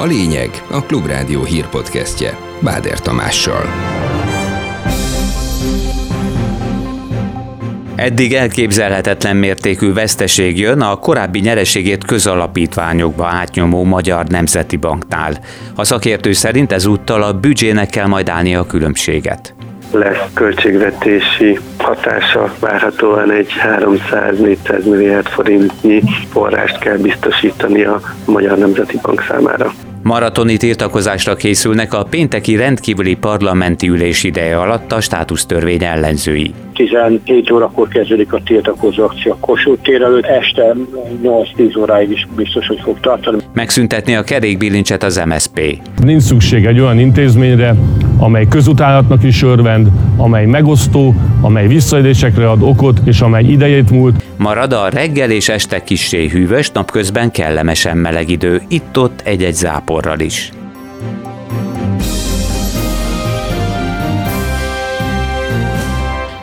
A lényeg a Klubrádió hírpodcastje Báder Tamással. Eddig elképzelhetetlen mértékű veszteség jön a korábbi nyereségét közalapítványokba átnyomó Magyar Nemzeti Banknál. A szakértő szerint ezúttal a büdzsének kell majd állni a különbséget lesz költségvetési hatása, várhatóan egy 300-400 milliárd forintnyi forrást kell biztosítani a Magyar Nemzeti Bank számára. Maratoni tiltakozásra készülnek a pénteki rendkívüli parlamenti ülés ideje alatt a státusztörvény ellenzői. 17 órakor kezdődik a tiltakozó akció a Kossuth tér előtt, este 8-10 óráig is biztos, hogy fog tartani. Megszüntetni a kerékbilincset az MSP. Nincs szükség egy olyan intézményre, amely közutálatnak is örvend, amely megosztó, amely visszaélésekre ad okot, és amely idejét múlt. Marad a reggel és este kissé hűvös, napközben kellemesen meleg idő, itt-ott egy-egy záporral is.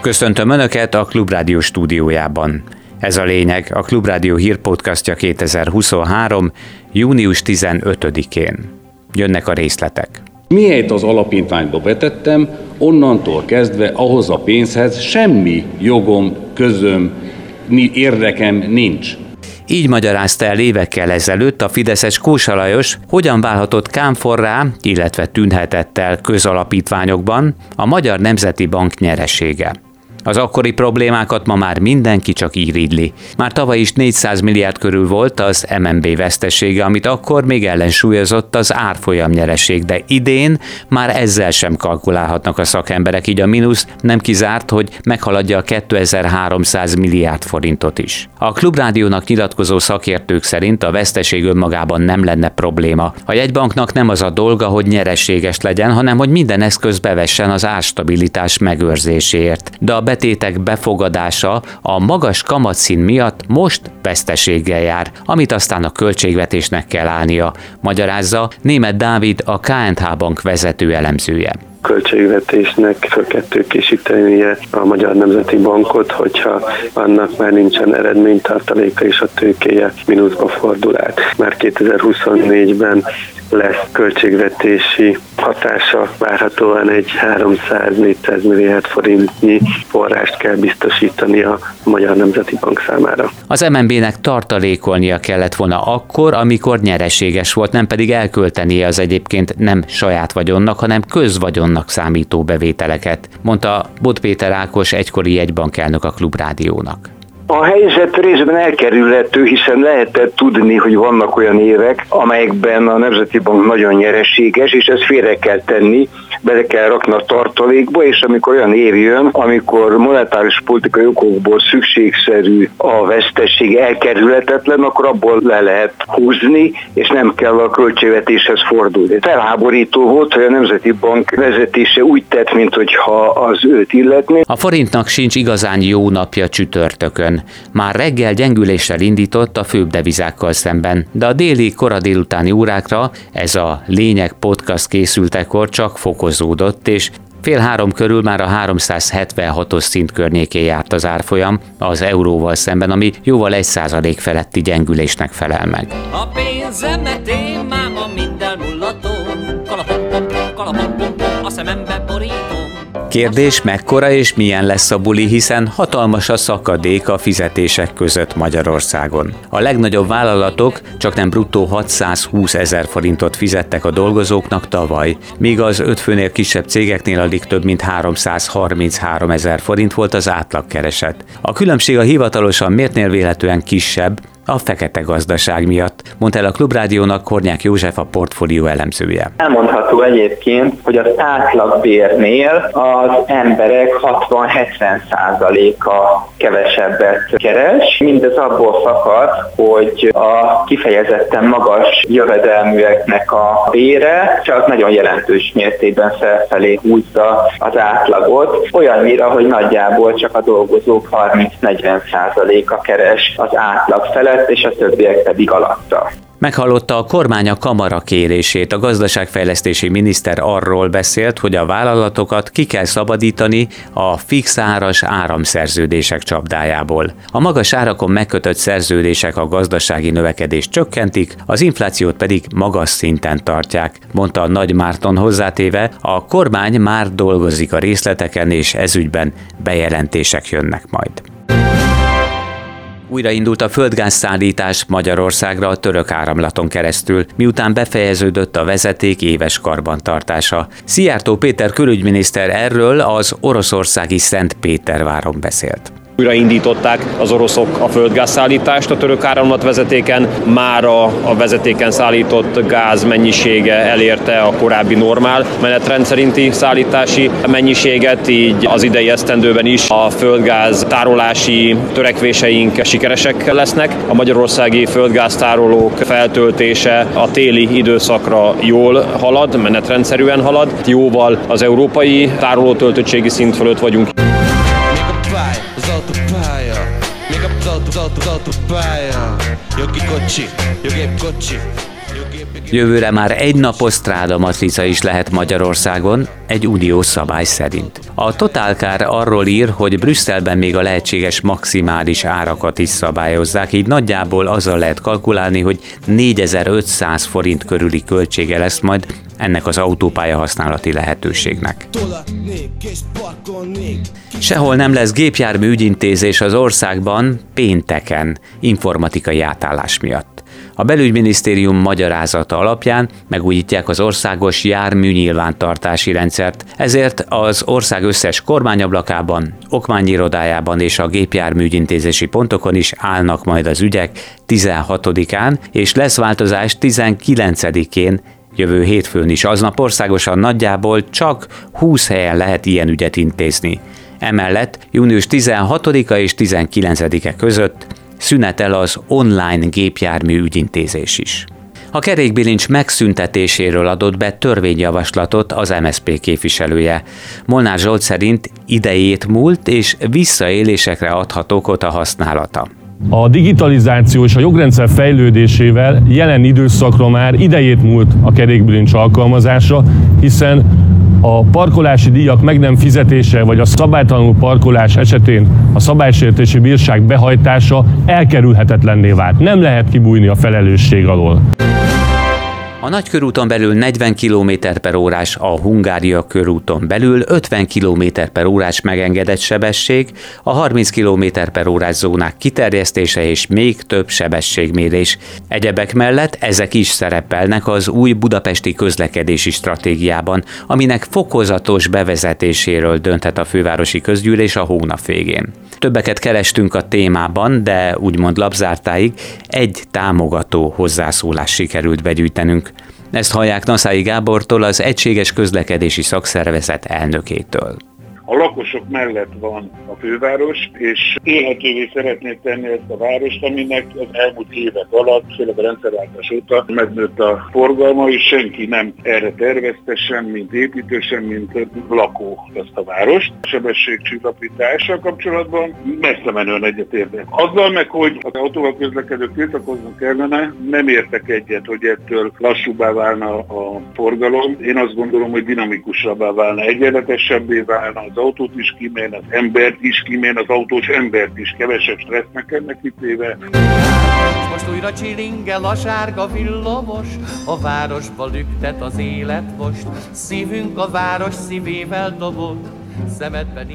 Köszöntöm Önöket a Klubrádió stúdiójában. Ez a lényeg, a Klubrádió hírpodcastja 2023. június 15-én. Jönnek a részletek. Miért az alapítványba betettem, onnantól kezdve ahhoz a pénzhez semmi jogom, közöm, érdekem nincs. Így magyarázta el évekkel ezelőtt a Fideszes Kósa Lajos, hogyan válhatott kámforrá, illetve tűnhetett el közalapítványokban a Magyar Nemzeti Bank nyeresége. Az akkori problémákat ma már mindenki csak íridli. Már tavaly is 400 milliárd körül volt az MNB vesztesége, amit akkor még ellensúlyozott az árfolyam nyereség, de idén már ezzel sem kalkulálhatnak a szakemberek, így a mínusz nem kizárt, hogy meghaladja a 2300 milliárd forintot is. A Klubrádiónak nyilatkozó szakértők szerint a veszteség önmagában nem lenne probléma. A jegybanknak nem az a dolga, hogy nyereséges legyen, hanem hogy minden eszköz bevessen az árstabilitás megőrzéséért. De a betétek befogadása a magas kamatszín miatt most veszteséggel jár, amit aztán a költségvetésnek kell állnia, magyarázza német Dávid a KNH Bank vezető elemzője költségvetésnek fel kell tőkésítenie a Magyar Nemzeti Bankot, hogyha annak már nincsen eredménytartaléka és a tőkéje mínuszba fordul át. Már 2024-ben lesz költségvetési hatása, várhatóan egy 300-400 milliárd forintnyi forrást kell biztosítani a Magyar Nemzeti Bank számára. Az MNB-nek tartalékolnia kellett volna akkor, amikor nyereséges volt, nem pedig elköltenie az egyébként nem saját vagyonnak, hanem közvagyonnak számító bevételeket, mondta Bot Péter Ákos egykori jegybankelnök a Klubrádiónak. A helyzet részben elkerülhető, hiszen lehetett tudni, hogy vannak olyan évek, amelyekben a Nemzeti Bank nagyon nyereséges, és ezt félre kell tenni, bele kell rakni a tartalékba, és amikor olyan év jön, amikor monetáris politikai okokból szükségszerű a vesztesség elkerülhetetlen, akkor abból le lehet húzni, és nem kell a költségvetéshez fordulni. Felháborító volt, hogy a Nemzeti Bank vezetése úgy tett, mintha az őt illetné. A forintnak sincs igazán jó napja csütörtökön. Már reggel gyengüléssel indított a főbb devizákkal szemben, de a déli kora délutáni órákra ez a lényeg podcast készültekor csak fokozódott, és Fél három körül már a 376-os szint környékén járt az árfolyam az euróval szemben, ami jóval egy százalék feletti gyengülésnek felel meg. A pénzemet én Kérdés, mekkora és milyen lesz a buli, hiszen hatalmas a szakadék a fizetések között Magyarországon. A legnagyobb vállalatok csak nem bruttó 620 ezer forintot fizettek a dolgozóknak tavaly, míg az öt főnél kisebb cégeknél alig több mint 333 ezer forint volt az átlagkereset. A különbség a hivatalosan mértnél véletlenül kisebb, a fekete gazdaság miatt, mondta el a Klubrádiónak Kornyák József a portfólió elemzője. Elmondható egyébként, hogy az átlagbérnél az emberek 60-70 százaléka kevesebbet keres. Mindez abból fakad, hogy a kifejezetten magas jövedelműeknek a bére csak nagyon jelentős mértékben felfelé húzza az átlagot, olyannyira, hogy nagyjából csak a dolgozók 30-40 százaléka keres az átlag felett, felett, és a többiek pedig alatta. Meghallotta a kormány a kamara kérését. A gazdaságfejlesztési miniszter arról beszélt, hogy a vállalatokat ki kell szabadítani a fix áras áramszerződések csapdájából. A magas árakon megkötött szerződések a gazdasági növekedést csökkentik, az inflációt pedig magas szinten tartják, mondta a Nagy Márton hozzátéve, a kormány már dolgozik a részleteken, és ezügyben bejelentések jönnek majd. Újraindult a földgázszállítás Magyarországra a török áramlaton keresztül, miután befejeződött a vezeték éves karbantartása. Szijjártó Péter külügyminiszter erről az oroszországi Szentpéterváron beszélt. Újraindították az oroszok a földgázszállítást a török áramlatvezetéken, már a, a vezetéken szállított gáz mennyisége elérte a korábbi normál menetrend szerinti szállítási mennyiséget, így az idei esztendőben is a földgáz tárolási törekvéseink sikeresek lesznek. A magyarországi földgáztárolók feltöltése a téli időszakra jól halad, menetrendszerűen halad, jóval az európai tárolótöltöttségi szint fölött vagyunk. Jövőre már egy napos stráda matrica is lehet Magyarországon, egy uniós szabály szerint. A Totálkár arról ír, hogy Brüsszelben még a lehetséges maximális árakat is szabályozzák, így nagyjából azzal lehet kalkulálni, hogy 4500 forint körüli költsége lesz majd ennek az autópálya használati lehetőségnek. Sehol nem lesz gépjármű ügyintézés az országban pénteken informatikai átállás miatt. A belügyminisztérium magyarázata alapján megújítják az országos jármű nyilvántartási rendszert, ezért az ország összes kormányablakában, okmányirodájában és a gépjárműgyintézési pontokon is állnak majd az ügyek 16-án, és lesz változás 19-én Jövő hétfőn is aznap országosan nagyjából csak 20 helyen lehet ilyen ügyet intézni. Emellett június 16-a és 19-e között szünetel az online gépjármű ügyintézés is. A kerékbilincs megszüntetéséről adott be törvényjavaslatot az MSZP képviselője. Molnár Zsolt szerint idejét múlt és visszaélésekre adhat okot a használata. A digitalizáció és a jogrendszer fejlődésével jelen időszakra már idejét múlt a kerékbilincs alkalmazása, hiszen a parkolási díjak meg nem fizetése vagy a szabálytalanul parkolás esetén a szabálysértési bírság behajtása elkerülhetetlenné vált. Nem lehet kibújni a felelősség alól. A nagykörúton belül 40 km per órás, a Hungária körúton belül 50 km per órás megengedett sebesség, a 30 km per órás zónák kiterjesztése és még több sebességmérés. Egyebek mellett ezek is szerepelnek az új budapesti közlekedési stratégiában, aminek fokozatos bevezetéséről dönthet a fővárosi közgyűlés a hónap végén. Többeket kerestünk a témában, de úgymond labzártáig egy támogató hozzászólás sikerült begyűjtenünk. Ezt hallják Naszái Gábortól, az Egységes Közlekedési Szakszervezet elnökétől a lakosok mellett van a főváros, és élhetővé szeretné tenni ezt a várost, aminek az elmúlt évek alatt, főleg a rendszerváltás óta megnőtt a forgalma, és senki nem erre tervezte, sem mint építő, sem mint lakó ezt a várost. A sebességcsillapítással kapcsolatban messze menően egyetértek. Azzal meg, hogy az autóval közlekedők tiltakoznak kellene, nem értek egyet, hogy ettől lassúbbá válna a forgalom. Én azt gondolom, hogy dinamikusabbá válna, egyenletesebbé válna az autót is kimén, az embert is kimén, az autós embert is kevesebb stressznek ennek kitéve. Most újra csilingel a sárga villamos, a városba lüktet az élet most, szívünk a város szívével dobott.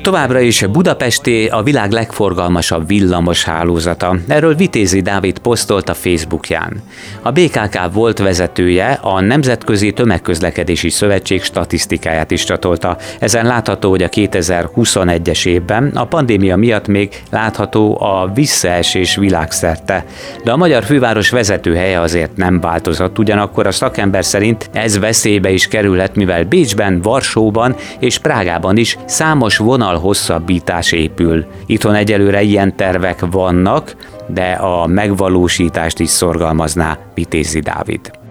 Továbbra is Budapesti a világ legforgalmasabb villamos hálózata. Erről Vitézi Dávid posztolt a Facebookján. A BKK volt vezetője a Nemzetközi Tömegközlekedési Szövetség statisztikáját is csatolta. Ezen látható, hogy a 2021-es évben a pandémia miatt még látható a visszaesés világszerte. De a magyar főváros vezetőhelye azért nem változott, ugyanakkor a szakember szerint ez veszélybe is kerülhet, mivel Bécsben, Varsóban és Prágában is számos vonal hosszabbítás épül. Itthon egyelőre ilyen tervek vannak, de a megvalósítást is szorgalmazná Vitézi Dávid.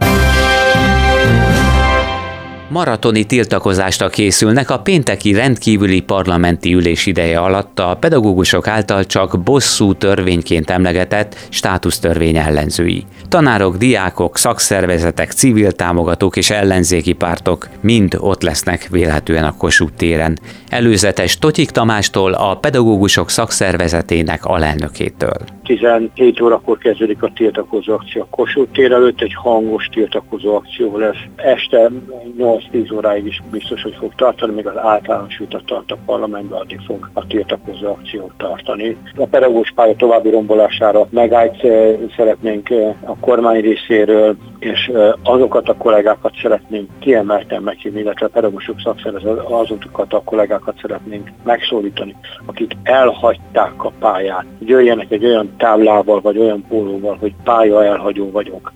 Maratoni tiltakozásra készülnek a pénteki rendkívüli parlamenti ülés ideje alatt a pedagógusok által csak bosszú törvényként emlegetett státusztörvény ellenzői. Tanárok, diákok, szakszervezetek, civil támogatók és ellenzéki pártok mind ott lesznek vélhetően a Kossuth téren. Előzetes Totyik Tamástól a pedagógusok szakszervezetének alelnökétől. 17 órakor kezdődik a tiltakozó akció a Kossuth tér előtt, egy hangos tiltakozó akció lesz. Este 8-10 óráig is biztos, hogy fog tartani, még az általános vita tart a parlamentben, addig fog a tiltakozó akciót tartani. A pedagógus pálya további rombolására megállt eh, szeretnénk eh, a kormány részéről, és eh, azokat a kollégákat szeretnénk kiemelten meghívni, illetve a pedagógusok szakszervezet azokat a kollégákat szeretnénk megszólítani, akik elhagyták a pályát. Jöjjenek egy olyan táblával, vagy olyan pólóval, hogy pálya elhagyó vagyok.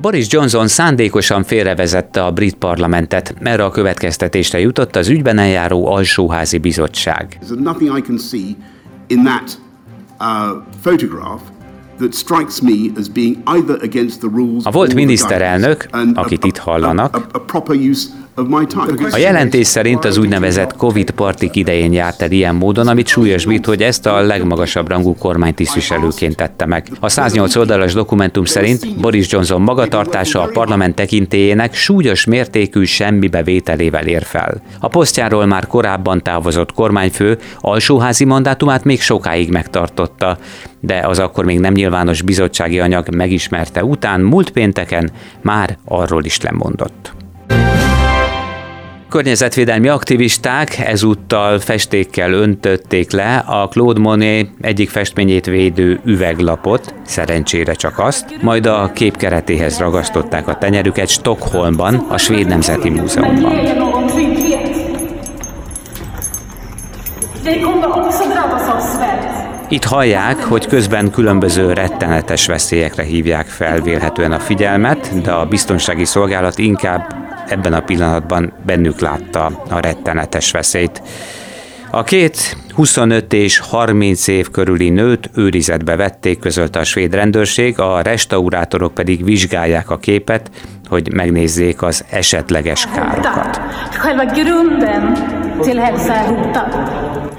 Boris Johnson szándékosan félrevezette a brit parlamentet. Erre a következtetésre jutott az ügyben eljáró alsóházi bizottság. A volt miniszterelnök, akit itt hallanak, a jelentés szerint az úgynevezett Covid partik idején járt el ilyen módon, amit súlyosbít, hogy ezt a legmagasabb rangú kormánytisztviselőként tette meg. A 108 oldalas dokumentum szerint Boris Johnson magatartása a parlament tekintélyének súlyos mértékű semmi bevételével ér fel. A posztjáról már korábban távozott kormányfő alsóházi mandátumát még sokáig megtartotta, de az akkor még nem nyilvános bizottsági anyag megismerte után múlt pénteken már arról is lemondott. Környezetvédelmi aktivisták ezúttal festékkel öntötték le a Claude Monet egyik festményét védő üveglapot, szerencsére csak azt, majd a kép keretéhez ragasztották a tenyerüket Stockholmban, a Svéd Nemzeti Múzeumban. Itt hallják, hogy közben különböző rettenetes veszélyekre hívják fel vélhetően a figyelmet, de a biztonsági szolgálat inkább ebben a pillanatban bennük látta a rettenetes veszélyt. A két 25 és 30 év körüli nőt őrizetbe vették, közölte a svéd rendőrség, a restaurátorok pedig vizsgálják a képet, hogy megnézzék az esetleges károkat.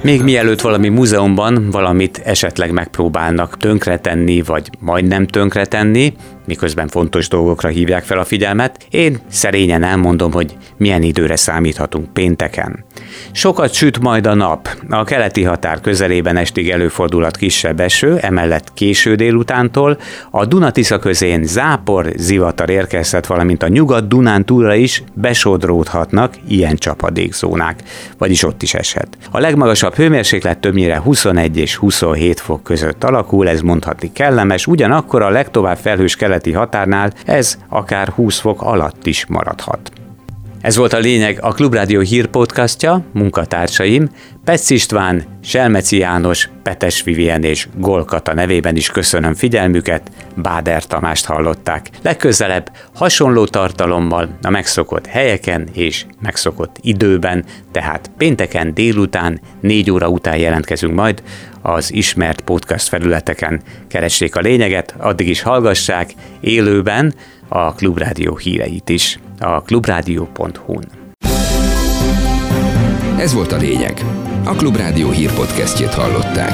Még mielőtt valami múzeumban valamit esetleg megpróbálnak tönkretenni, vagy majdnem tönkretenni, miközben fontos dolgokra hívják fel a figyelmet, én szerényen elmondom, hogy milyen időre számíthatunk pénteken. Sokat süt majd a nap. A keleti határ közelében estig előfordulhat kisebb eső, emellett késő délutántól a Dunatisza közén zápor, zivatar érkezhet, valamint a nyugat-Dunán túlra is besodródhatnak ilyen csapadékzónák, vagyis ott is eshet. A legmagasabb hőmérséklet többnyire 21 és 27 fok között alakul, ez mondhatni kellemes, ugyanakkor a legtovább felhős keleti határnál ez akár 20 fok alatt is maradhat. Ez volt a lényeg a Klubrádió hírpodcastja, munkatársaim, Petsz István, Selmeci János, Petes Vivien és Golkata nevében is köszönöm figyelmüket, Báder Tamást hallották. Legközelebb hasonló tartalommal a megszokott helyeken és megszokott időben, tehát pénteken délután, négy óra után jelentkezünk majd az ismert podcast felületeken. Keressék a lényeget, addig is hallgassák élőben a Klubrádió híreit is a klubrádió.hu-n. Ez volt a lényeg. A Klubrádió hírpodcastjét hallották.